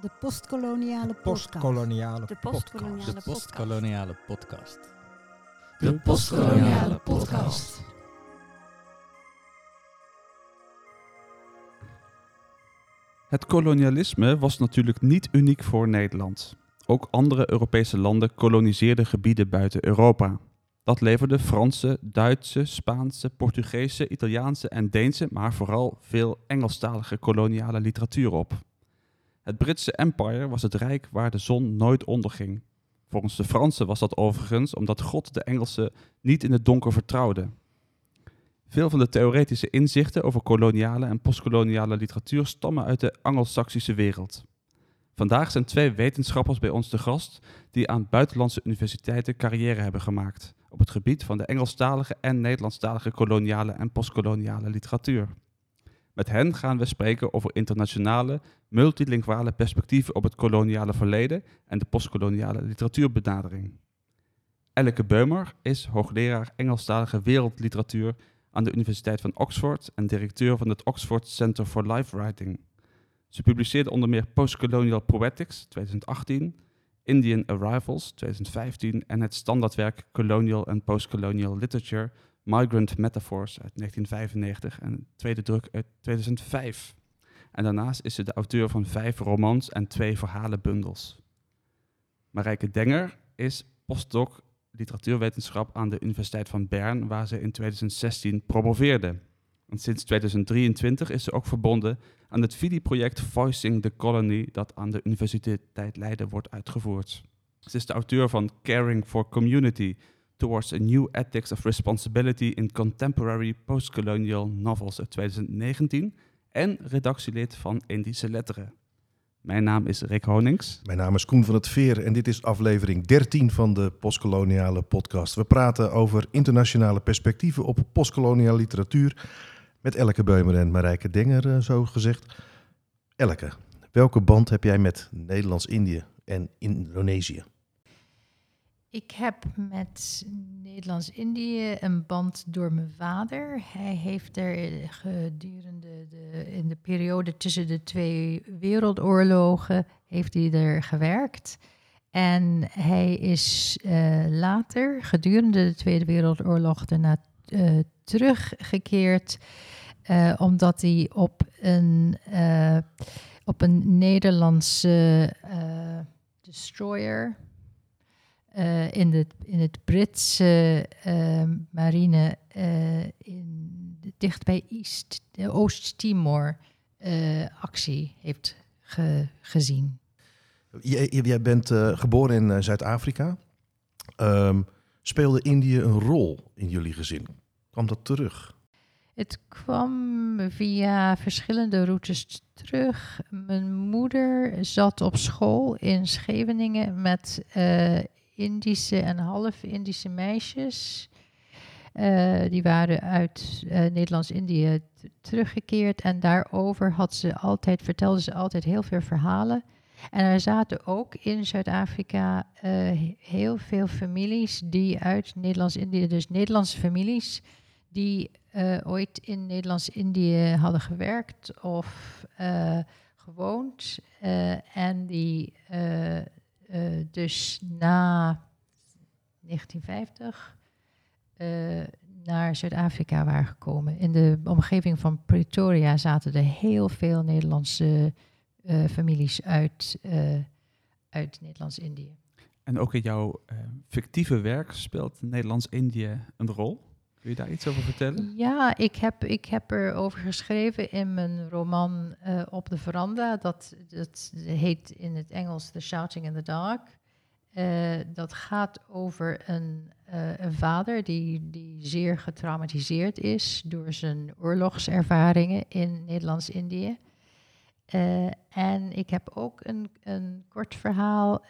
De postkoloniale podcast. Postkoloniale De podcast. postkoloniale De postkoloniale podcast. De postkoloniale podcast. Het kolonialisme was natuurlijk niet uniek voor Nederland. Ook andere Europese landen koloniseerden gebieden buiten Europa. Dat leverde Franse, Duitse, Spaanse, Portugese, Italiaanse en Deense, maar vooral veel Engelstalige koloniale literatuur op. Het Britse Empire was het rijk waar de zon nooit onderging. Volgens de Fransen was dat overigens omdat God de Engelsen niet in het donker vertrouwde. Veel van de theoretische inzichten over koloniale en postkoloniale literatuur stammen uit de Angelsaksische wereld. Vandaag zijn twee wetenschappers bij ons te gast die aan buitenlandse universiteiten carrière hebben gemaakt op het gebied van de Engelstalige en Nederlandstalige koloniale en postkoloniale literatuur. Met hen gaan we spreken over internationale, multilinguale perspectieven op het koloniale verleden en de postkoloniale literatuurbenadering. Elke Beumer is hoogleraar Engelstalige wereldliteratuur aan de Universiteit van Oxford en directeur van het Oxford Center for Life Writing. Ze publiceerde onder meer Postcolonial Poetics 2018, Indian Arrivals 2015 en het standaardwerk Colonial and Postcolonial Literature Migrant Metaphors uit 1995 en tweede druk uit 2005. En daarnaast is ze de auteur van vijf romans en twee verhalenbundels. Marijke Denger is postdoc literatuurwetenschap aan de Universiteit van Bern, waar ze in 2016 promoveerde. En sinds 2023 is ze ook verbonden aan het VIDI-project Voicing the Colony, dat aan de Universiteit Leiden wordt uitgevoerd. Ze is de auteur van Caring for Community, Towards a New Ethics of Responsibility in Contemporary Postcolonial Novels uit 2019 en redactielid van Indische Letteren. Mijn naam is Rick Honings. Mijn naam is Koen van het Veer en dit is aflevering 13 van de postkoloniale podcast. We praten over internationale perspectieven op postkoloniale literatuur met Elke Beumer en Marijke Denger, eh, zo gezegd. Elke, welke band heb jij met Nederlands-Indië en Indonesië? Ik heb met Nederlands-Indië een band door mijn vader. Hij heeft er gedurende de, in de periode tussen de twee wereldoorlogen heeft hij er gewerkt. En hij is eh, later, gedurende de Tweede Wereldoorlog, daarna eh, teruggekeerd. eh, omdat hij op een, eh, op een Nederlandse eh, destroyer eh, in, de, in het Britse eh, marine eh, in, dicht bij East, de Oost-Timor eh, actie heeft ge- gezien. Jij, jij bent geboren in Zuid-Afrika. Ehm, speelde Indië een rol in jullie gezin? Kwam dat terug? Het kwam via verschillende routes terug. Mijn moeder zat op school in Scheveningen met Indische en half-Indische meisjes. Eh, die waren uit eh, Nederlands-Indië teruggekeerd en daarover had ze altijd, vertelde ze altijd heel veel verhalen. En er zaten ook in Zuid-Afrika eh, he- heel veel families die uit Nederlands-Indië, dus Nederlandse families, die ooit in Nederlands-Indië hadden gewerkt of gewoond. en die eh, dus na 1950 eh, naar Zuid-Afrika waren gekomen. In de omgeving van Pretoria zaten er heel veel Nederlandse eh, families uit, uit Nederlands-Indië. En ook in jouw fictieve werk speelt Nederlands-Indië een rol. Kun je daar iets over vertellen? Ja, ik heb, ik heb erover geschreven in mijn roman eh, Op de Veranda. Dat, dat heet in het Engels The Shouting in the Dark. Eh, dat gaat over een, eh, een vader die, die zeer getraumatiseerd is door zijn oorlogservaringen in Nederlands-Indië. En ik heb ook een, een kort verhaal,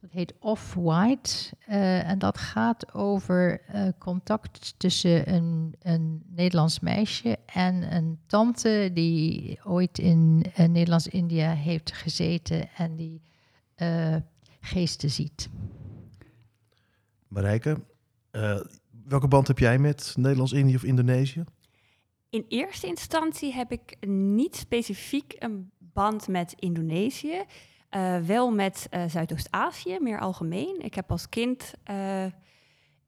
dat heet Off-White. eh, en dat gaat over eh, contact tussen een, een Nederlands meisje en een tante die ooit in eh, Nederlands-Indië heeft gezeten en die eh, geesten ziet. Marijke, eh, welke band heb jij met Nederlands-Indië of Indonesië? In eerste instantie heb ik niet specifiek een band met Indonesië. Uh, wel met uh, Zuidoost-Azië, meer algemeen. Ik heb als kind uh,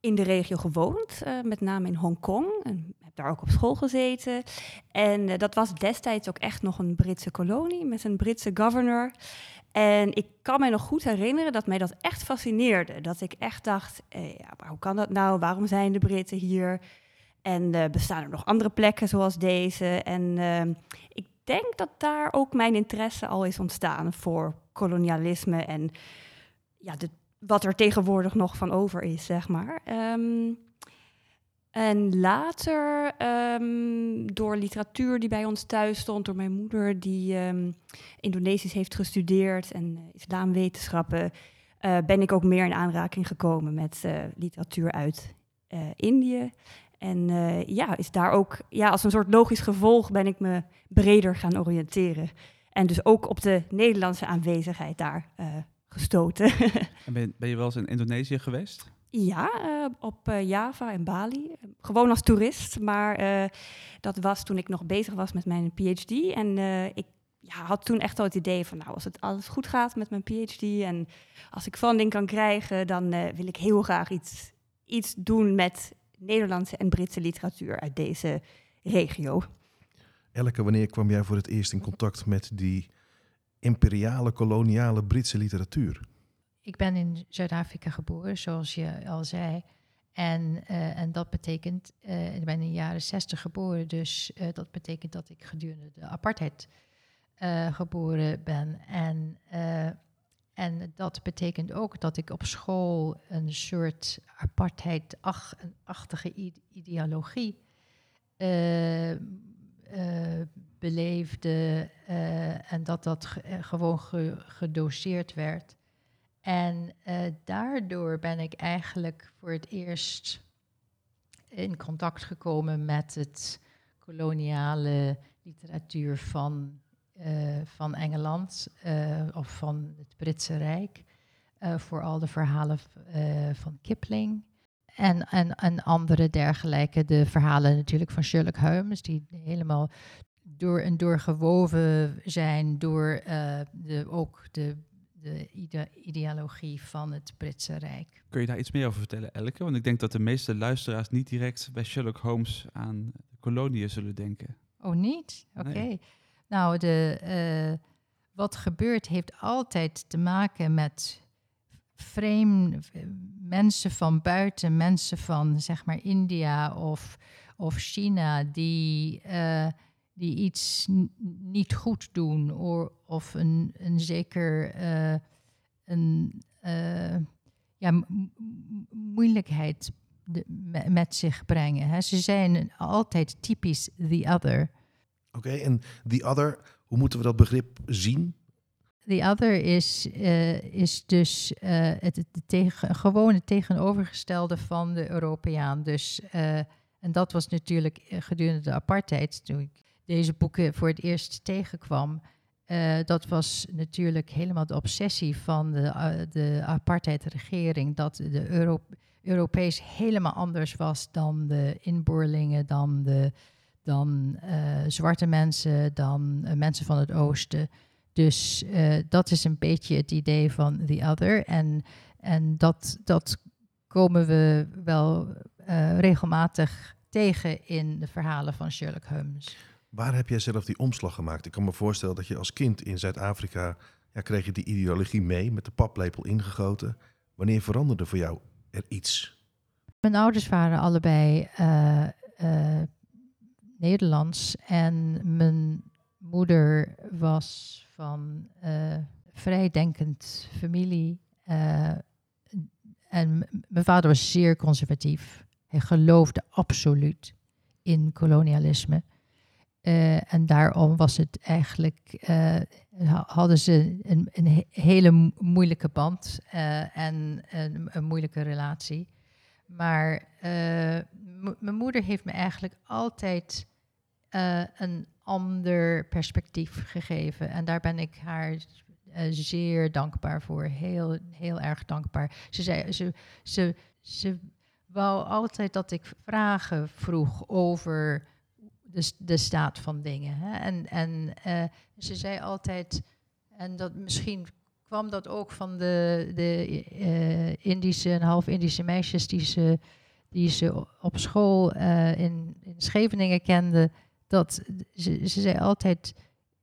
in de regio gewoond, met name in Hongkong. En heb daar ook op school gezeten. En dat was destijds ook echt nog een Britse kolonie met een Britse governor. En ik kan me nog goed herinneren dat mij dat echt fascineerde. Dat ik echt dacht, ja, maar hoe kan dat nou? Waarom zijn de Britten hier? En bestaan er nog andere plekken zoals deze? En ik denk dat daar ook mijn interesse al is ontstaan voor kolonialisme en ja, wat er tegenwoordig nog van over is, zeg maar. Um, en later, um, door literatuur die bij ons thuis stond, door mijn moeder, die um, Indonesisch heeft gestudeerd en uh, islamwetenschappen, uh, ben ik ook meer in aanraking gekomen met uh, literatuur uit Indië. En ja, is daar ook, ja, als een soort logisch gevolg ben ik me breder gaan oriënteren. En dus ook op de Nederlandse aanwezigheid daar uh, gestoten. en ben, ben, je wel eens in Indonesië geweest? Ja, uh, op uh, Java en Bali. Gewoon als toerist. Maar dat was toen ik nog bezig was met mijn PhD. En ik ja, had toen echt al het idee van, nou, als het alles goed gaat met mijn PhD en als ik funding kan krijgen, dan wil ik heel graag iets, iets doen met Nederlandse en Britse literatuur uit deze regio. Elke, wanneer kwam jij voor het eerst in contact met die imperiale, koloniale Britse literatuur? Ik ben in Zuid-Afrika geboren, zoals je al zei. En, uh, en dat betekent, uh, ik ben in de jaren zestig geboren, dus uh, dat betekent dat ik gedurende de apartheid geboren ben. En, en dat betekent ook dat ik op school een soort apartheid-achtige ideologie beleefde uh, en dat dat eh, gewoon ge gedoseerd werd. En daardoor ben ik eigenlijk voor het eerst in contact gekomen met het koloniale literatuur van, van Engeland of van het Britse Rijk. vooral de verhalen van Kipling. En, en, en andere dergelijke. De verhalen natuurlijk van Sherlock Holmes, die helemaal door en door gewoven zijn door uh, de, ook de, de ide ideologie van het Britse Rijk. Kun je daar iets meer over vertellen, Elke? Want ik denk dat de meeste luisteraars niet direct bij Sherlock Holmes aan koloniën zullen denken. Oh, niet? Oké. Okay. Nou, de, uh, wat gebeurt heeft altijd te maken met vreemde mensen van buiten, mensen van zeg maar India of, of China, die, uh, die iets niet goed doen of, of een, een zeker uh, een, uh, ja, moeilijkheid met zich brengen. Hè. Ze zijn altijd typisch the other. Oké, en the other, hoe moeten we dat begrip zien? The other is, is dus uh, het, het tegenovergestelde van de Europeaan. Dus, uh, en dat was natuurlijk gedurende de apartheid, toen ik deze boeken voor het eerst tegenkwam. dat was natuurlijk helemaal de obsessie van de, de apartheidregering, dat de Euro Europees helemaal anders was dan de inboorlingen, dan, de, dan zwarte mensen, dan mensen van het oosten. Dus uh, dat is een beetje het idee van The Other. En, en dat, dat komen we wel uh, regelmatig tegen in de verhalen van Sherlock Holmes. Waar heb jij zelf die omslag gemaakt? Ik kan me voorstellen dat je als kind in Zuid-Afrika... Ja, kreeg je die ideologie mee, met de paplepel ingegoten. Wanneer veranderde voor jou er iets? Mijn ouders waren allebei uh, Nederlands. En mijn moeder was van uh, vrijdenkend familie. Uh, en mijn vader was zeer conservatief. Hij geloofde absoluut in kolonialisme. Uh, en daarom was het eigenlijk, hadden ze een, een, hele moeilijke band en een, een, moeilijke relatie. Maar mijn moeder heeft me eigenlijk altijd een ander perspectief gegeven. En daar ben ik haar uh, zeer dankbaar voor. Heel, heel erg dankbaar. Ze, zei, ze, ze, ze wou altijd dat ik vragen vroeg over de, de staat van dingen. Hè? En, en eh, ze zei altijd, en dat misschien kwam dat ook van de, de eh, Indische en half-Indische meisjes die ze, die ze op school eh, in, in Scheveningen kende. Dat ze, ze zei altijd,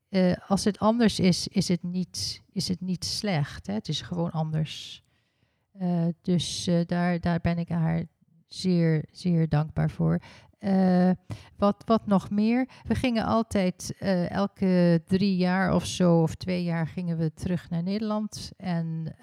eh, als het anders is, is het niet, is het niet slecht. Hè? Het is gewoon anders. Eh, dus eh, daar, daar ben ik haar zeer, zeer dankbaar voor. Wat, wat nog meer? We gingen altijd elke drie jaar of zo, of twee jaar, gingen we terug naar Nederland. En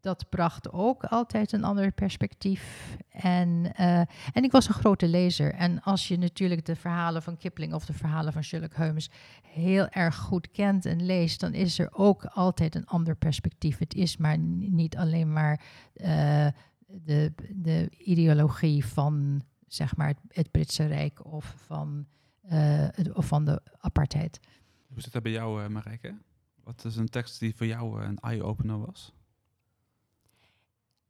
dat bracht ook altijd een ander perspectief. En, eh, en ik was een grote lezer. En als je natuurlijk de verhalen van Kipling of de verhalen van Sherlock Holmes heel erg goed kent en leest, dan is er ook altijd een ander perspectief. Het is maar niet alleen maar eh, de, de ideologie van zeg maar, het, Britse Rijk of van, het- of van de apartheid. Hoe zit dat bij jou, Marijke? Wat is een tekst die voor jou een eye-opener was?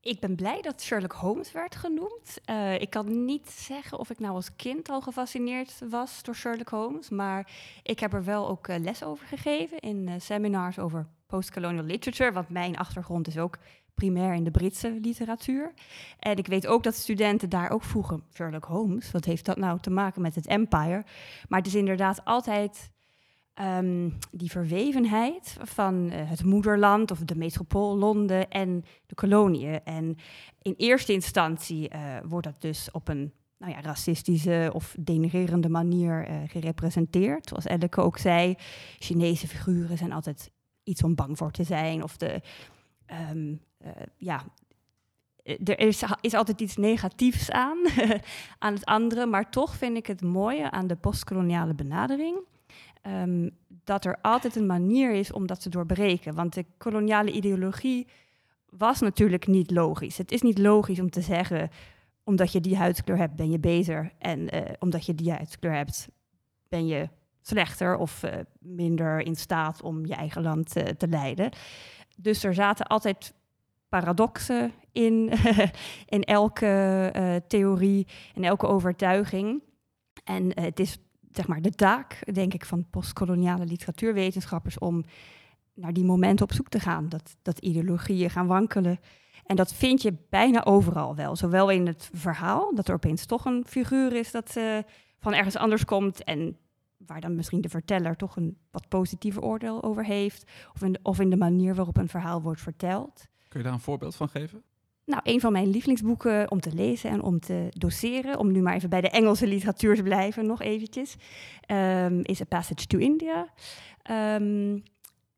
Ik ben blij dat Sherlock Holmes werd genoemd. Eh, ik kan niet zeggen of ik nou als kind al gefascineerd was door Sherlock Holmes, maar ik heb er wel ook eh, les over gegeven in eh, seminars over postcolonial literature, want mijn achtergrond is ook primair in de Britse literatuur. En ik weet ook dat studenten daar ook vroegen, Sherlock Holmes, wat heeft dat nou te maken met het empire? Maar het is inderdaad altijd ehm, die verwevenheid van eh, het moederland of de metropool Londen en de koloniën. En in eerste instantie eh, wordt dat dus op een nou ja, racistische of denigrerende manier eh, gerepresenteerd. Zoals Elleke ook zei, Chinese figuren zijn altijd iets om bang voor te zijn. Of de, ehm, eh, ja, er is, is altijd iets negatiefs aan, aan het andere. Maar toch vind ik het mooie aan de postkoloniale benadering. Ehm, dat er altijd een manier is om dat te doorbreken. Want de koloniale ideologie was natuurlijk niet logisch. Het is niet logisch om te zeggen, omdat je die huidskleur hebt, ben je beter. En eh, omdat je die huidskleur hebt, ben je slechter of eh, minder in staat om je eigen land eh, te leiden. Dus er zaten altijd paradoxen in, in elke theorie, in elke overtuiging. En het is zeg maar de taak, denk ik, van postkoloniale literatuurwetenschappers om naar die momenten op zoek te gaan. Dat, dat ideologieën gaan wankelen. En dat vind je bijna overal wel. Zowel in het verhaal, dat er opeens toch een figuur is dat eh, van ergens anders komt. En waar dan misschien de verteller toch een wat positiever oordeel over heeft. Of in de, of in de manier waarop een verhaal wordt verteld. Kun je daar een voorbeeld van geven? Nou, een van mijn lievelingsboeken om te lezen en om te doseren, om nu maar even bij de Engelse literatuur te blijven, nog eventjes, ehm, is A Passage to India. Ehm,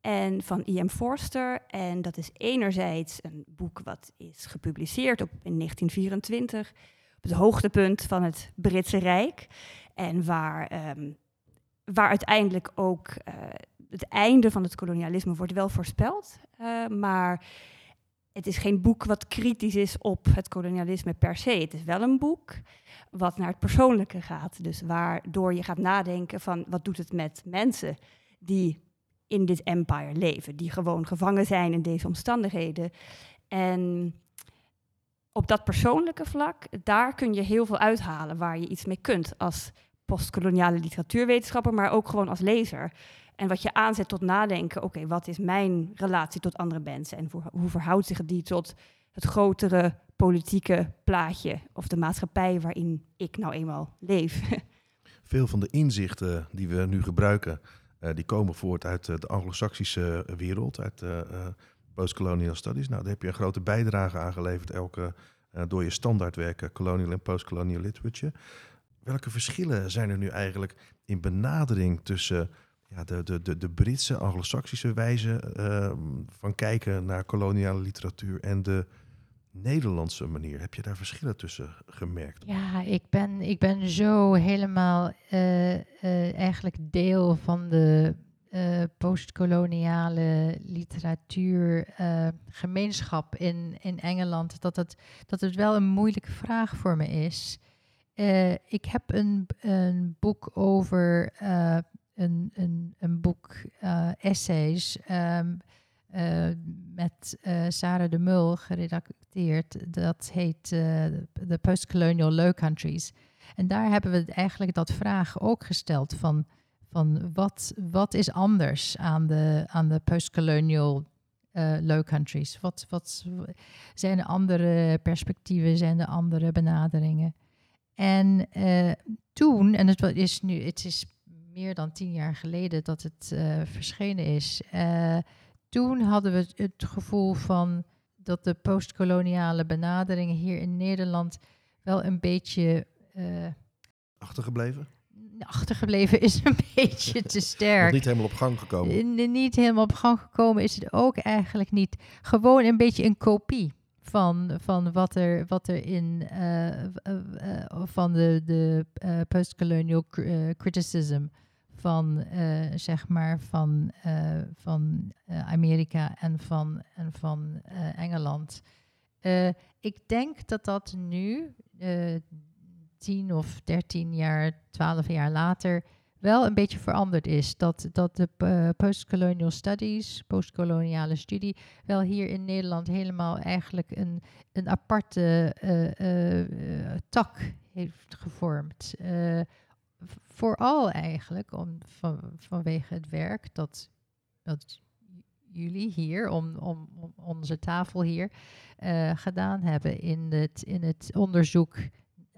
en van E.M. Forster. En dat is enerzijds een boek wat is gepubliceerd op, in 1924, op het hoogtepunt van het Britse Rijk. En waar, ehm, waar uiteindelijk ook eh, het einde van het kolonialisme wordt wel voorspeld. Eh, maar het is geen boek wat kritisch is op het kolonialisme per se. Het is wel een boek wat naar het persoonlijke gaat. Dus waardoor je gaat nadenken van wat doet het met mensen die in dit empire leven, die gewoon gevangen zijn in deze omstandigheden. En op dat persoonlijke vlak, daar kun je heel veel uithalen waar je iets mee kunt als postkoloniale literatuurwetenschapper, maar ook gewoon als lezer. En wat je aanzet tot nadenken, oké, wat is mijn relatie tot andere mensen en hoe, verhoudt zich die tot het grotere politieke plaatje of de maatschappij waarin ik nou eenmaal leef. Veel van de inzichten die we nu gebruiken, eh, die komen voort uit eh, de anglo-saxische wereld, uit uh, postcolonial studies. Nou, daar heb je een grote bijdrage aan geleverd, elke door je standaardwerken, colonial en postcolonial literature. Welke verschillen zijn er nu eigenlijk in benadering tussen ja, de, de, de, de Britse, anglo-saxische wijze uh, van kijken naar koloniale literatuur en de Nederlandse manier. Heb je daar verschillen tussen gemerkt? Ja, ik ben, ik ben zo helemaal uh, uh, eigenlijk deel van de uh, postkoloniale literatuurgemeenschap in, in Engeland. Dat het, dat het wel een moeilijke vraag voor me is. ik heb een, een boek over een, een, een boek essays. Um, uh, met uh, Sarah de Mul geredacteerd. Dat heet The Postcolonial Low Countries. En daar hebben we eigenlijk dat vraag ook gesteld van, van wat, wat is anders aan de, aan de postcolonial low countries? Wat, wat zijn er andere perspectieven, zijn er andere benaderingen? En toen, en het is nu, het is meer dan tien jaar geleden dat het uh, verschenen is. toen hadden we het gevoel van dat de postkoloniale benaderingen hier in Nederland wel een beetje. Achtergebleven? achtergebleven is een beetje te sterk. niet helemaal op gang gekomen. niet helemaal op gang gekomen is het ook eigenlijk niet. Gewoon een beetje een kopie van, van wat, er, wat er in uh, uh, van de, de postcolonial criticism van zeg maar van, van Amerika en van, en van Engeland. ik denk dat dat nu tien of dertien jaar, twaalf jaar later wel een beetje veranderd is. Dat, dat de postcolonial studies, postkoloniale studie, wel hier in Nederland helemaal eigenlijk een, een aparte tak heeft gevormd. Vooral eigenlijk om, van, vanwege het werk dat, dat jullie hier, om, om, om onze tafel hier, gedaan hebben in het, in het onderzoek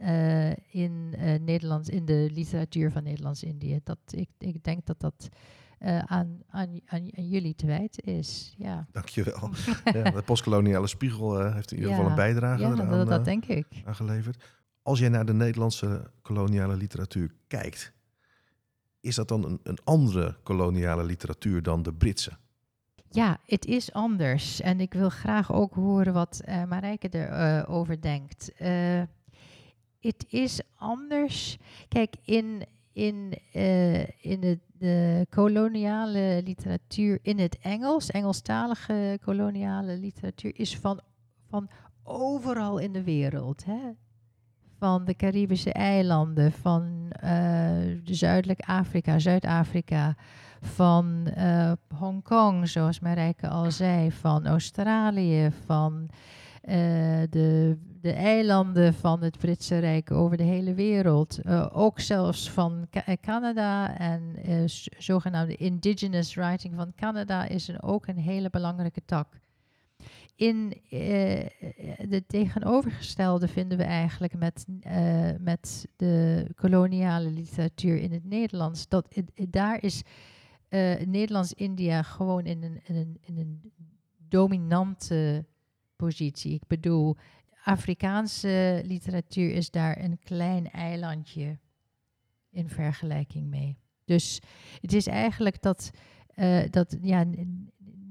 uh, in uh, Nederlands, in de literatuur van Nederlands-Indië. Dat ik, ik denk dat dat uh, aan, aan, aan, jullie te wijten is. Ja. Dankjewel. ja, de postkoloniale spiegel heeft in ieder geval een bijdrage ja, eraan, dat, dat denk ik. aangeleverd. Als jij naar de Nederlandse koloniale literatuur kijkt, is dat dan een, een andere koloniale literatuur dan de Britse? Ja, het is anders. En ik wil graag ook horen wat uh, Marijke erover over denkt het is anders. Kijk, in, in, in de, de, koloniale literatuur in het Engels, Engelstalige koloniale literatuur, is van, van overal in de wereld. Hè? Van de Caribische eilanden, van uh, Zuidelijk Afrika, Zuid-Afrika, van uh, Hongkong, zoals Marijke al zei, van Australië, van de de eilanden van het Britse Rijk over de hele wereld. Ook zelfs van Ca Canada en zogenaamde indigenous writing van Canada is een, ook een hele belangrijke tak. In uh, de tegenovergestelde vinden we eigenlijk met, met de koloniale literatuur in het Nederlands. Dat daar is Nederlands-India gewoon in een, in, een, in een dominante positie. Ik bedoel, Afrikaanse literatuur is daar een klein eilandje in vergelijking mee. Dus het is eigenlijk dat, dat ja,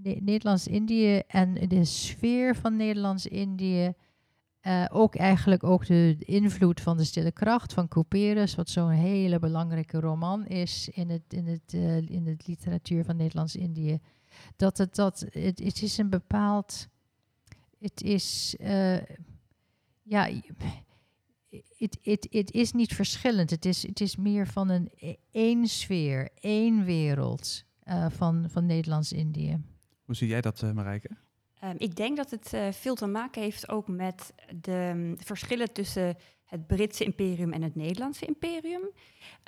Nederlands-Indië en de sfeer van Nederlands-Indië. Uh, ook eigenlijk ook de invloed van de stille kracht van Couperus, wat zo'n hele belangrijke roman is in het, in het, uh, in het literatuur van Nederlands-Indië. Dat het, dat het, is een bepaald. Het is ja, het is niet verschillend. Het is, het is meer van een e-, één sfeer, één wereld uh, van, van Nederlands-Indië. Hoe zie jij dat, uh, Marijke? Um, ik denk dat het uh, veel te maken heeft ook met de um, verschillen tussen het Britse imperium en het Nederlandse imperium.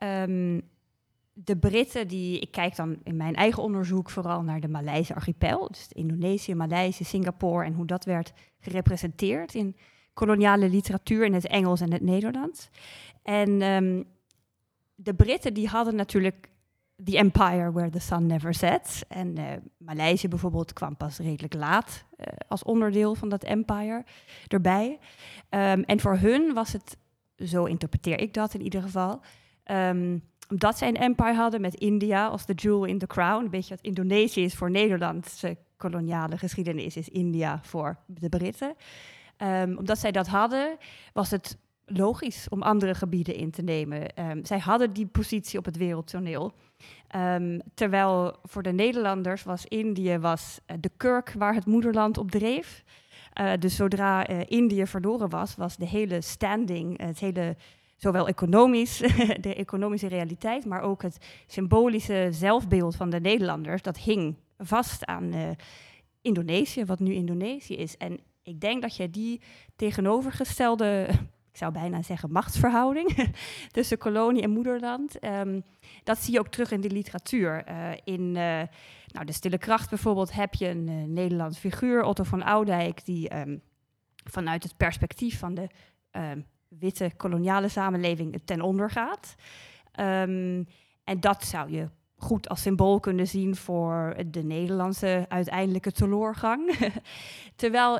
Um, de Britten, die, ik kijk dan in mijn eigen onderzoek vooral naar de Maleise archipel, dus Indonesië, Maleisië, Singapore en hoe dat werd gerepresenteerd in koloniale literatuur in het Engels en het Nederlands. En um, de Britten die hadden natuurlijk The Empire Where the Sun Never Sets. En uh, Maleisië bijvoorbeeld kwam pas redelijk laat uh, als onderdeel van dat empire erbij. Um, en voor hun was het, zo interpreteer ik dat in ieder geval, um, omdat zij een empire hadden met India als de jewel in the crown. Een beetje wat Indonesië is voor Nederlandse koloniale geschiedenis, is India voor de Britten. Um, omdat zij dat hadden, was het logisch om andere gebieden in te nemen. Um, zij hadden die positie op het wereldtoneel. Um, terwijl voor de Nederlanders was Indië was, uh, de kurk waar het moederland op dreef. Uh, dus zodra uh, Indië verloren was, was de hele standing, het hele, zowel economisch, de economische realiteit, maar ook het symbolische zelfbeeld van de Nederlanders, dat hing vast aan Indonesië, wat nu Indonesië is. En ik denk dat je die tegenovergestelde ik zou bijna zeggen, machtsverhouding tussen kolonie en moederland. Ehm, dat zie je ook terug in de literatuur. Eh, in nou, De Stille Kracht bijvoorbeeld heb je een uh, Nederlands figuur, Otto van Oudijk, die ehm, vanuit het perspectief van de ehm, witte koloniale samenleving ten onder gaat. en dat zou je goed als symbool kunnen zien voor de Nederlandse uiteindelijke teloorgang. Terwijl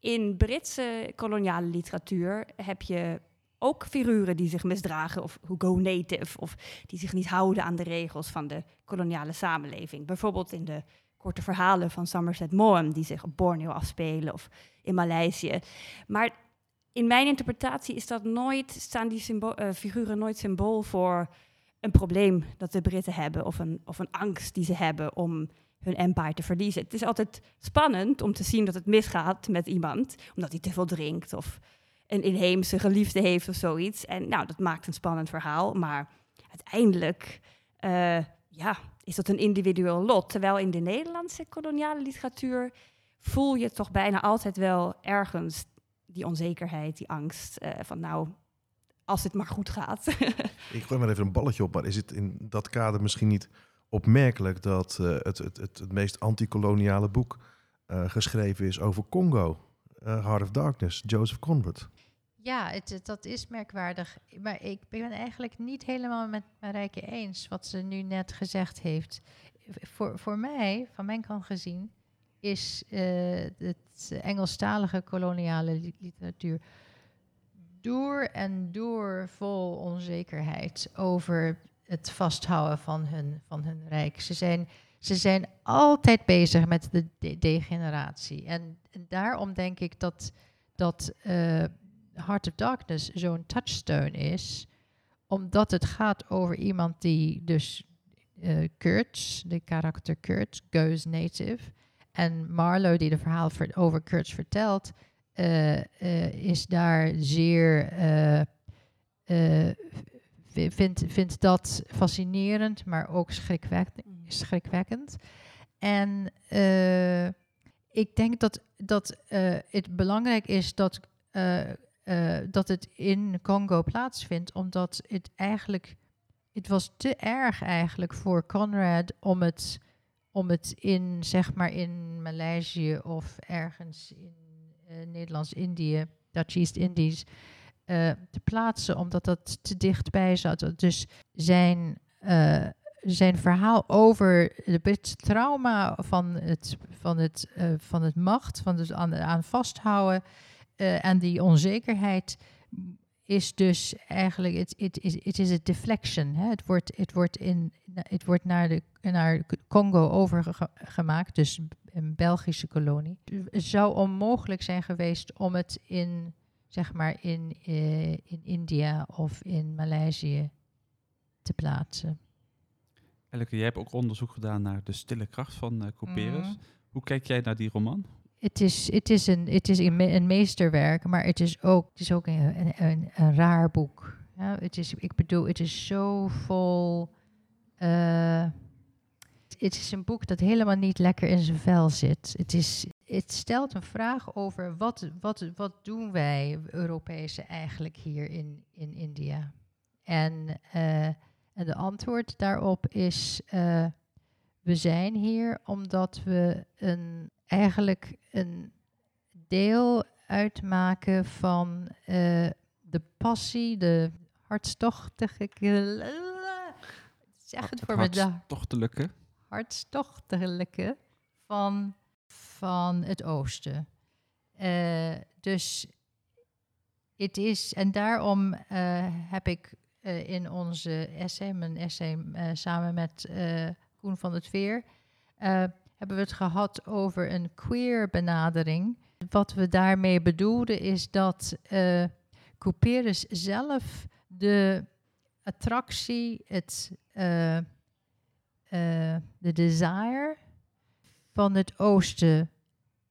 in Britse koloniale literatuur heb je ook figuren die zich misdragen of who go native of die zich niet houden aan de regels van de koloniale samenleving. Bijvoorbeeld in de korte verhalen van Somerset Maugham die zich op Borneo afspelen of in Maleisië. Maar in mijn interpretatie is dat nooit, staan die uh, figuren nooit symbool voor een probleem dat de Britten hebben of een, of een angst die ze hebben om hun empire te verliezen. Het is altijd spannend om te zien dat het misgaat met iemand, omdat hij te veel drinkt of een inheemse geliefde heeft of zoiets. En nou, dat maakt een spannend verhaal, maar uiteindelijk uh, ja, is dat een individueel lot. Terwijl in de Nederlandse koloniale literatuur voel je toch bijna altijd wel ergens die onzekerheid, die angst uh, van nou, als het maar goed gaat. Ik gooi maar even een balletje op, maar is het in dat kader misschien niet opmerkelijk dat uh, het, het, het, het, meest antikoloniale boek uh, geschreven is over Congo, uh, Heart of Darkness, Joseph Conrad. Ja, het, dat is merkwaardig. Maar ik ben eigenlijk niet helemaal met Marijke eens wat ze nu net gezegd heeft. Voor, voor mij, van mijn kant gezien, is het Engelstalige koloniale literatuur door en door vol onzekerheid over het vasthouden van hun, van hun rijk. Ze zijn, ze zijn altijd bezig met de degeneratie. En, daarom denk ik dat, dat uh, Heart of Darkness zo'n touchstone is, omdat het gaat over iemand die dus uh, Kurtz, de karakter Kurtz, goes native. En Marlowe, die de verhaal over Kurtz vertelt, uh, is daar zeer vindt, vindt dat fascinerend, maar ook schrikwekkend. Mm. schrikwekkend. En uh, ik denk dat, dat uh, het belangrijk is dat, uh, dat het in Congo plaatsvindt, omdat het eigenlijk, het was te erg eigenlijk voor Conrad om het, om het in, zeg maar, in Maleisië of ergens in Nederlands-Indië, Dutch East Indies, uh, te plaatsen, omdat dat te dichtbij zat. Dus zijn, uh, zijn verhaal over het trauma van het, van het, uh, van het macht, van het aan, vasthouden en die onzekerheid is dus eigenlijk, het is a deflection. Hè? Het, wordt, het, wordt in, het wordt naar, de, naar Congo overgemaakt, dus een Belgische kolonie. Het zou onmogelijk zijn geweest om het in zeg maar in, uh, in India of in Maleisië te plaatsen. Elke, jij hebt ook onderzoek gedaan naar de stille kracht van uh, Couperus. Mm. Hoe kijk jij naar die roman? Het is, het is, een, het is een, meesterwerk, maar het is ook, het is ook een, een, een raar boek. Ja, het is, ik bedoel, het is zo vol. Uh, het is een boek dat helemaal niet lekker in zijn vel zit. Het is, het stelt een vraag over wat, wat, wat doen wij Europese eigenlijk hier in, in India. En, uh, en de antwoord daarop is, uh, we zijn hier omdat we een, eigenlijk een deel uitmaken van uh, de passie, de hartstochtige... Zeg het voor me. Hartstochtelijke. Hartstochtelijke van van het oosten. Uh, dus het is, en daarom uh, heb ik uh, in onze essay, mijn essay samen met Koen van het Veer, hebben we het gehad over een queer benadering. Wat we daarmee bedoelden is dat Couperus zelf de attractie, het, de desire van het oosten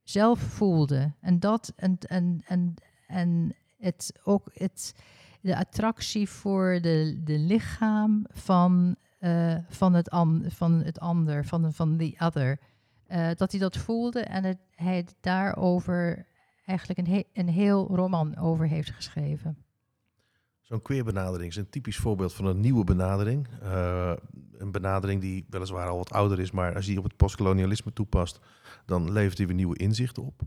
zelf voelde. En dat en, en, en, en het ook het, de attractie voor de, de lichaam van, uh, van, het an, van het ander, van, van the other. Uh, dat hij dat voelde en het, hij daarover eigenlijk een, he- een heel roman over heeft geschreven. Zo'n queerbenadering is een typisch voorbeeld van een nieuwe benadering. Eh, een benadering die weliswaar al wat ouder is, maar als je die op het postkolonialisme toepast, dan levert die weer nieuwe inzichten op.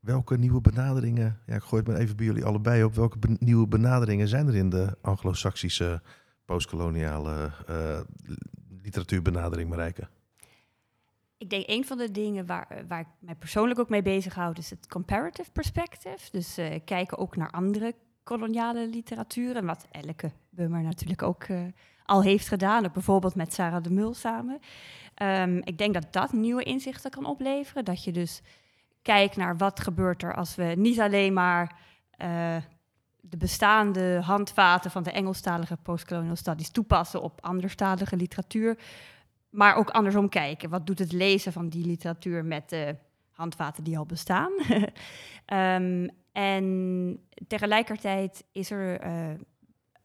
Welke nieuwe benaderingen, ja, ik gooi het maar even bij jullie allebei op, welke nieuwe benaderingen zijn er in de anglo-saxische postkoloniale eh, literatuurbenadering, Marijke? Ik denk een van de dingen waar, waar ik mij persoonlijk ook mee bezighoud is het comparative perspective. Dus eh, kijken ook naar andere koloniale literatuur. En wat elke bummer natuurlijk ook eh, al heeft gedaan. Bijvoorbeeld met Sarah de Mul samen. Ehm, ik denk dat dat nieuwe inzichten kan opleveren. Dat je dus kijkt naar wat gebeurt er als we niet alleen maar eh, de bestaande handvaten van de Engelstalige postcolonial studies toepassen op anderstalige literatuur. Maar ook andersom kijken. Wat doet het lezen van die literatuur met de handvaten die al bestaan? Ehm, en tegelijkertijd is er eh,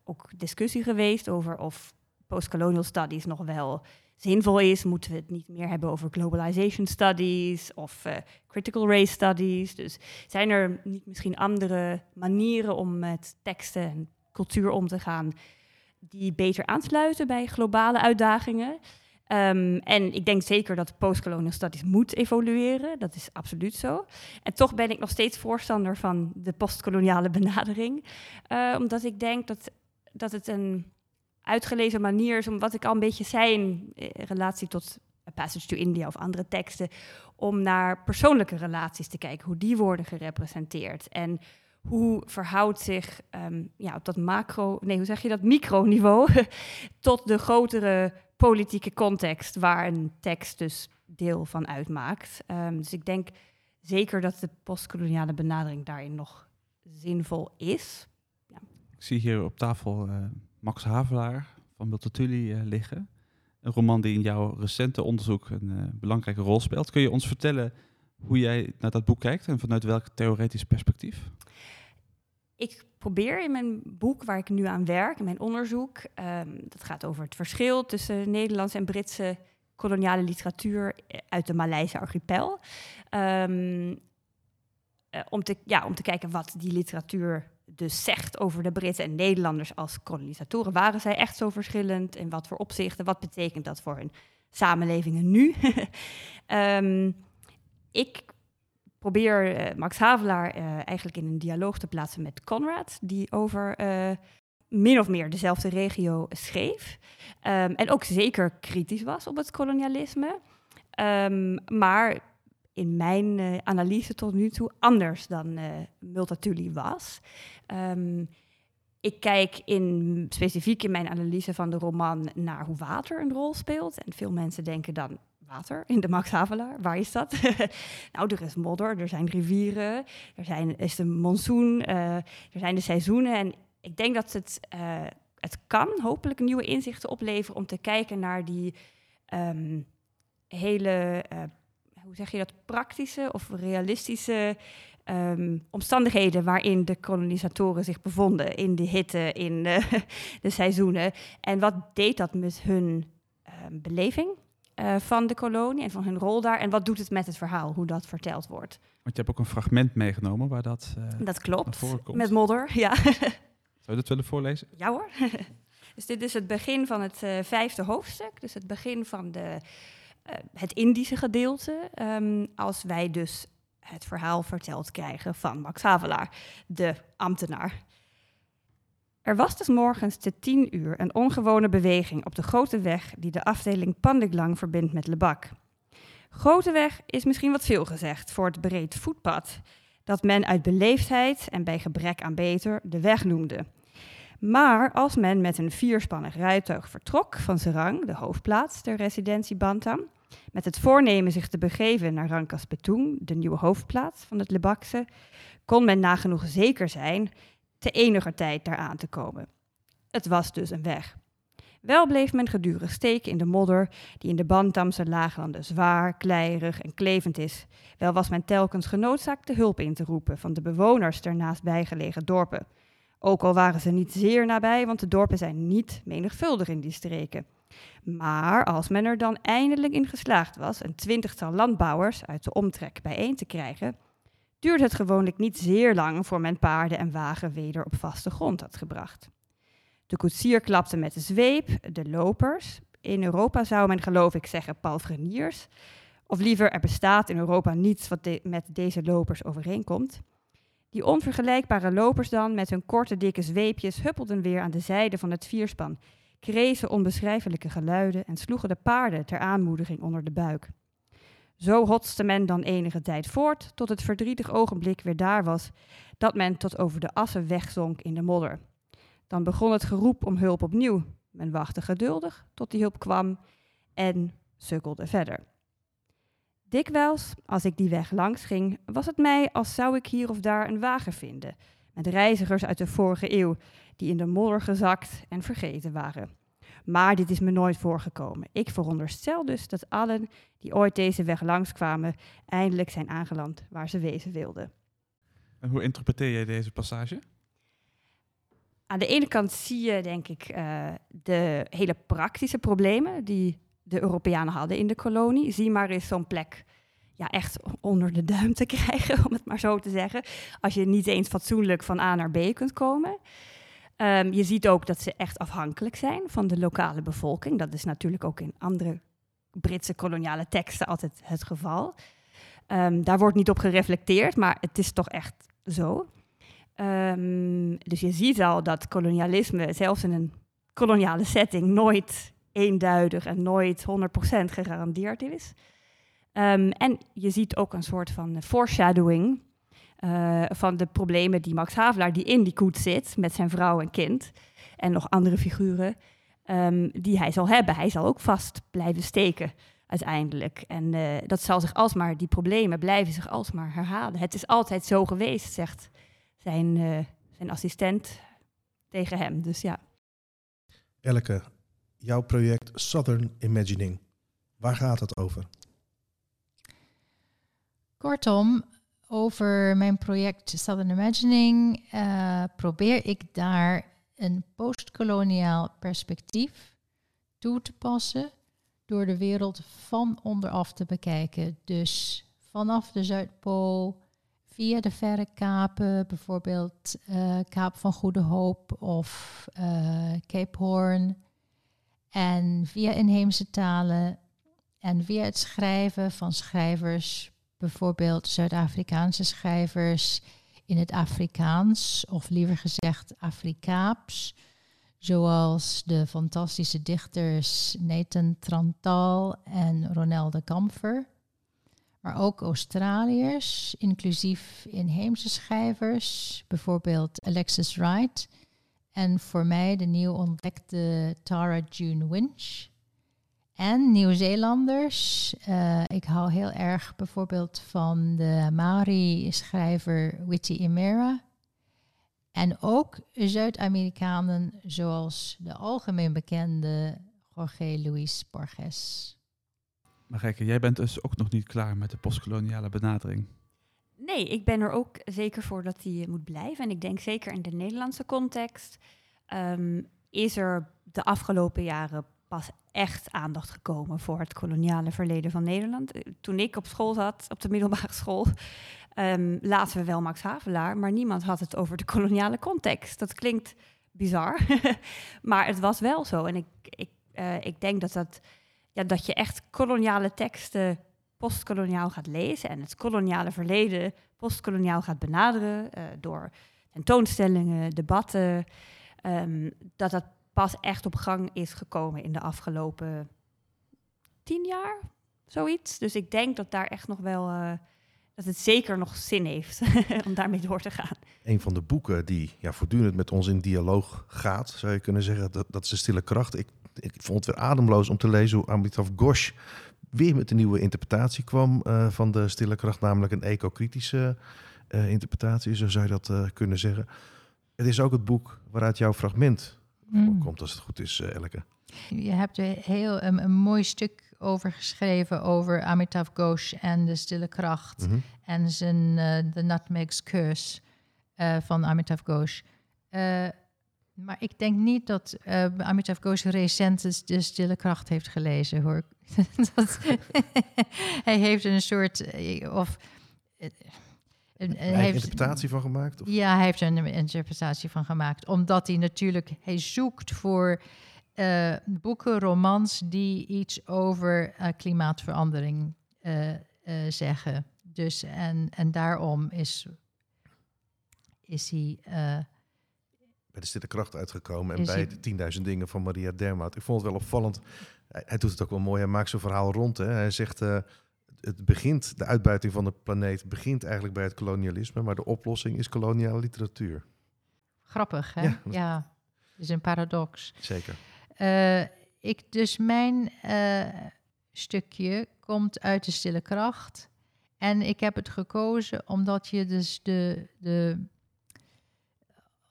ook discussie geweest over of postcolonial studies nog wel zinvol is. Moeten we het niet meer hebben over globalization studies of eh, critical race studies? Dus zijn er niet misschien andere manieren om met teksten en cultuur om te gaan die beter aansluiten bij globale uitdagingen? Um, en ik denk zeker dat postcolonial studies moet evolueren. Dat is absoluut zo. En toch ben ik nog steeds voorstander van de postkoloniale benadering. Uh, omdat ik denk dat, dat het een uitgelezen manier is om wat ik al een beetje zei in relatie tot Passage to India of andere teksten, om naar persoonlijke relaties te kijken, hoe die worden gerepresenteerd. En hoe verhoudt zich um, ja, op dat macro, nee, hoe zeg je dat, microniveau tot de grotere politieke context waar een tekst dus deel van uitmaakt. Um, dus ik denk zeker dat de postkoloniale benadering daarin nog zinvol is. Ja. Ik zie hier op tafel uh, Max Havelaar van Multatuli uh, liggen. Een roman die in jouw recente onderzoek een uh, belangrijke rol speelt. Kun je ons vertellen hoe jij naar dat boek kijkt en vanuit welk theoretisch perspectief? Ik probeer in mijn boek waar ik nu aan werk, in mijn onderzoek, um, dat gaat over het verschil tussen Nederlandse en Britse koloniale literatuur uit de Maleise archipel. Um, uh, om, te, ja, om te kijken wat die literatuur dus zegt over de Britten en Nederlanders als kolonisatoren. Waren zij echt zo verschillend? In wat voor opzichten? Wat betekent dat voor hun samenlevingen nu? um, ik probeer uh, Max Havelaar uh, eigenlijk in een dialoog te plaatsen met Conrad, die over uh, min of meer dezelfde regio schreef. Um, en ook zeker kritisch was op het kolonialisme. Um, maar in mijn analyse tot nu toe anders dan Multatuli was. Um, ik kijk in, specifiek in mijn analyse van de roman naar hoe water een rol speelt. En veel mensen denken dan water in de Max Havelaar. Waar is dat? nou, er is modder, er zijn rivieren, er zijn, is de monsoon, uh, er zijn de seizoenen. En ik denk dat het, uh, het kan hopelijk nieuwe inzichten opleveren om te kijken naar die um, hele, uh, hoe zeg je dat, praktische of realistische um, omstandigheden waarin de kolonisatoren zich bevonden. In de hitte, in de, de seizoenen. En wat deed dat met hun beleving? Uh, van de kolonie en van hun rol daar. En wat doet het met het verhaal, hoe dat verteld wordt. Want je hebt ook een fragment meegenomen waar dat. Uh, dat klopt. Met modder, ja. Zou je dat willen voorlezen? Ja hoor. dus dit is het begin van het uh, vijfde hoofdstuk. Dus het begin van de, het Indische gedeelte. Um, als wij dus het verhaal verteld krijgen van Max Havelaar, de ambtenaar. Er was dus morgens te tien uur een ongewone beweging op de grote weg die de afdeling Pandeglang verbindt met Lebak. Grote weg is misschien wat veel gezegd voor het breed voetpad, dat men uit beleefdheid en bij gebrek aan beter de weg noemde. Maar als men met een vierspannig rijtuig vertrok van Serang, de hoofdplaats der residentie Bantam, met het voornemen zich te begeven naar Rangkas Betoeng, de nieuwe hoofdplaats van het Lebakse, kon men nagenoeg zeker zijn te eniger tijd daar aan te komen. Het was dus een weg. Wel bleef men gedurig steken in de modder, die in de Bantamse laaglanden zwaar, kleierig en klevend is. Wel was men telkens genoodzaakt de hulp in te roepen van de bewoners der naastbijgelegen dorpen. Ook al waren ze niet zeer nabij, want de dorpen zijn niet menigvuldig in die streken. Maar als men er dan eindelijk in geslaagd was een twintigtal landbouwers uit de omtrek bijeen te krijgen, duurde het gewoonlijk niet zeer lang voor men paarden en wagen weder op vaste grond had gebracht. De koetsier klapte met de zweep, de lopers. In Europa zou men geloof ik zeggen palfreniers. Of liever, er bestaat in Europa niets wat met deze lopers overeenkomt. Die onvergelijkbare lopers dan, met hun korte dikke zweepjes, huppelden weer aan de zijde van het vierspan, krezen onbeschrijfelijke geluiden en sloegen de paarden ter aanmoediging onder de buik. Zo hotste men dan enige tijd voort, tot het verdrietig ogenblik weer daar was, dat men tot over de assen wegzonk in de modder. Dan begon het geroep om hulp opnieuw. Men wachtte geduldig tot die hulp kwam en sukkelde verder. Dikwijls, als ik die weg langs ging, was het mij als zou ik hier of daar een wagen vinden, met reizigers uit de vorige eeuw, die in de modder gezakt en vergeten waren. Maar dit is me nooit voorgekomen. Ik veronderstel dus dat allen die ooit deze weg langskwamen, eindelijk zijn aangeland waar ze wezen wilden. En hoe interpreteer jij deze passage? Aan de ene kant zie je, denk ik, eh, de hele praktische problemen die de Europeanen hadden in de kolonie. Zie maar eens zo'n plek ja, echt onder de duim te krijgen, om het maar zo te zeggen. Als je niet eens fatsoenlijk van A naar B kunt komen. Ehm, je ziet ook dat ze echt afhankelijk zijn van de lokale bevolking. Dat is natuurlijk ook in andere Britse koloniale teksten altijd het geval. Ehm, daar wordt niet op gereflecteerd, maar het is toch echt zo. Ehm, dus je ziet al dat kolonialisme, zelfs in een koloniale setting, nooit eenduidig en nooit 100% gegarandeerd is. En je ziet ook een soort van foreshadowing eh, van de problemen die Max Havelaar, die in die koets zit met zijn vrouw en kind en nog andere figuren, ehm, die hij zal hebben. Hij zal ook vast blijven steken uiteindelijk. En eh, dat zal zich alsmaar, die problemen blijven zich alsmaar herhalen. Het is altijd zo geweest, zegt zijn, eh, zijn assistent tegen hem. Dus ja. Elke, jouw project Southern Imagining, waar gaat het over? Kortom, over mijn project Southern Imagining eh, probeer ik daar een postkoloniaal perspectief toe te passen door de wereld van onderaf te bekijken. Dus vanaf de Zuidpool, via de verre kapen, bijvoorbeeld eh, Kaap van Goede Hoop of eh, Cape Horn. En via inheemse talen en via het schrijven van schrijvers bijvoorbeeld Zuid-Afrikaanse schrijvers in het Afrikaans, of liever gezegd Afrikaaps, zoals de fantastische dichters Nathan Trantal en Ronelde Kamfer. Maar ook Australiërs, inclusief inheemse schrijvers, bijvoorbeeld Alexis Wright. En voor mij de nieuw ontdekte Tara June Winch. En Nieuw-Zeelanders. Uh, ik hou heel erg bijvoorbeeld van de Maori-schrijver Witty Imera. En ook Zuid-Amerikanen zoals de algemeen bekende Jorge Luis Borges. Maar Gekke, jij bent dus ook nog niet klaar met de postkoloniale benadering. Nee, ik ben er ook zeker voor dat die moet blijven. En ik denk zeker in de Nederlandse context um, is er de afgelopen jaren pas echt aandacht gekomen voor het koloniale verleden van Nederland. Toen ik op school zat, op de middelbare school, um, lazen we wel Max Havelaar, maar niemand had het over de koloniale context. Dat klinkt bizar, maar het was wel zo. En ik, ik, uh, ik denk dat, dat, ja, dat je echt koloniale teksten postkoloniaal gaat lezen en het koloniale verleden postkoloniaal gaat benaderen uh, door tentoonstellingen, debatten, um, dat dat pas echt op gang is gekomen in de afgelopen tien jaar, zoiets. Dus ik denk dat daar echt nog wel, uh, dat het zeker nog zin heeft om daarmee door te gaan. Een van de boeken die ja, voortdurend met ons in dialoog gaat, zou je kunnen zeggen, dat, dat is de stille kracht. Ik, ik vond het weer ademloos om te lezen hoe Amitav Ghosh weer met een nieuwe interpretatie kwam uh, van de stille kracht, namelijk een eco-kritische uh, interpretatie, zo zou je dat kunnen zeggen. Het is ook het boek waaruit jouw fragment mm. komt, als het goed is, uh, Elke. Je hebt er heel een, een, mooi stuk over geschreven over Amitav Ghosh en de stille kracht Mhm. mm -hmm. en zijn The Nutmeg's Curse van Amitav Ghosh. maar ik denk niet dat Amitav Ghosh recent de stille kracht heeft gelezen, hoor. dat, hij heeft een soort of En, en Hij hij heeft interpretatie van gemaakt? Of? ja, hij heeft er een interpretatie van gemaakt. Omdat hij natuurlijk, hij zoekt voor eh, boeken, romans die iets over eh, klimaatverandering eh, zeggen. Dus en, en daarom is, is hij. bij de Stille Kracht uitgekomen en bij hij- de 10.000 dingen van Maria Dermout. Ik vond het wel opvallend. Hij, hij doet het ook wel mooi. Hij maakt zijn verhaal rond. Hè. Hij zegt, het begint, de uitbuiting van de planeet begint eigenlijk bij het kolonialisme, maar de oplossing is koloniale literatuur. grappig, hè? Ja, Ja, dat- is een paradox. Zeker. Eh, ik, dus mijn eh, stukje komt uit de stille kracht. En ik heb het gekozen omdat je dus de, de,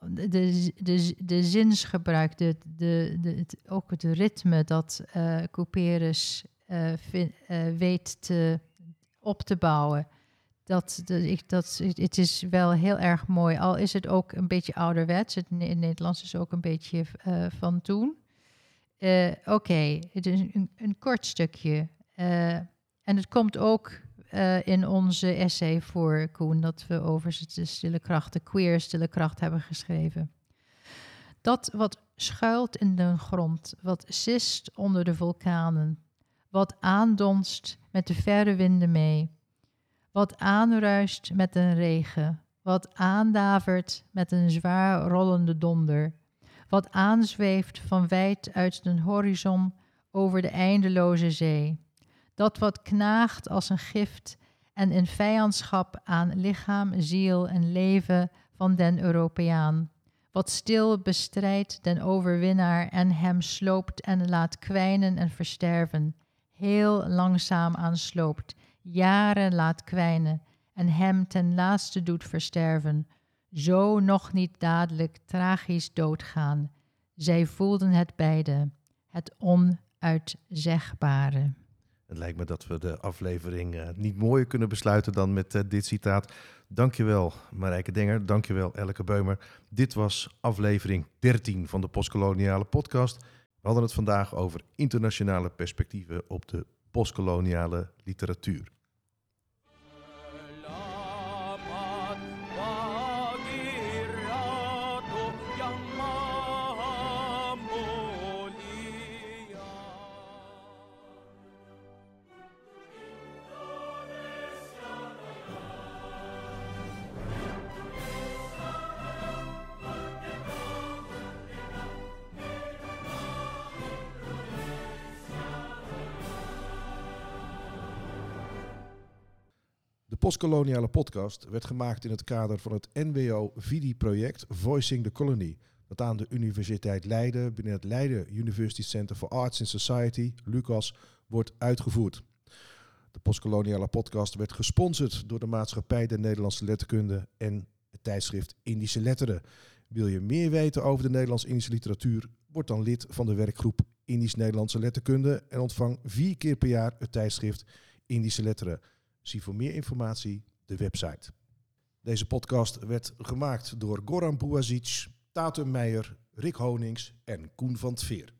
de, de, de, de zinsgebruik, de, de, de, het, ook het ritme dat eh Couperus eh, vin- eh, weet te, op te bouwen. Dat, de, ik, dat, het is wel heel erg mooi, al is het ook een beetje ouderwets. Het Ne- Nederlands is ook een beetje eh, van toen. Oké, het is een, een kort stukje. En het komt ook in onze essay voor Koen, dat we over de stille kracht, de queer stille kracht hebben geschreven. Dat wat schuilt in de grond, wat sist onder de vulkanen, wat aandonst met de verre winden mee, wat aanruist met een regen, wat aandavert met een zwaar rollende donder, wat aanzweeft van wijd uit den horizon over de eindeloze zee. Dat wat knaagt als een gift en in vijandschap aan lichaam, ziel en leven van den Europeaan. Wat stil bestrijdt den overwinnaar en hem sloopt en laat kwijnen en versterven. Heel langzaam aansloopt, jaren laat kwijnen en hem ten laatste doet versterven. Zo nog niet dadelijk tragisch doodgaan. Zij voelden het beide, het onuitzegbare. Het lijkt me dat we de aflevering eh, niet mooier kunnen besluiten dan met eh, dit citaat. Dankjewel Marijke Denger, dankjewel Elke Beumer. Dit was aflevering 13 van de Postkoloniale podcast. We hadden het vandaag over internationale perspectieven op de postkoloniale literatuur. Postkoloniale podcast werd gemaakt in het kader van het NWO-VIDI-project Voicing the Colony. Dat aan de Universiteit Leiden binnen het Leiden University Center for Arts and Society, LUCAS, wordt uitgevoerd. De postkoloniale podcast werd gesponsord door de Maatschappij der Nederlandse Letterkunde en het tijdschrift Indische Letteren. Wil je meer weten over de Nederlands-Indische literatuur? Word dan lid van de werkgroep Indisch-Nederlandse Letterkunde en ontvang vier keer per jaar het tijdschrift Indische Letteren. Zie voor meer informatie de website. Deze podcast werd gemaakt door Goran Bouazic, Tatum Meijer, Rick Honings en Koen van het Veer.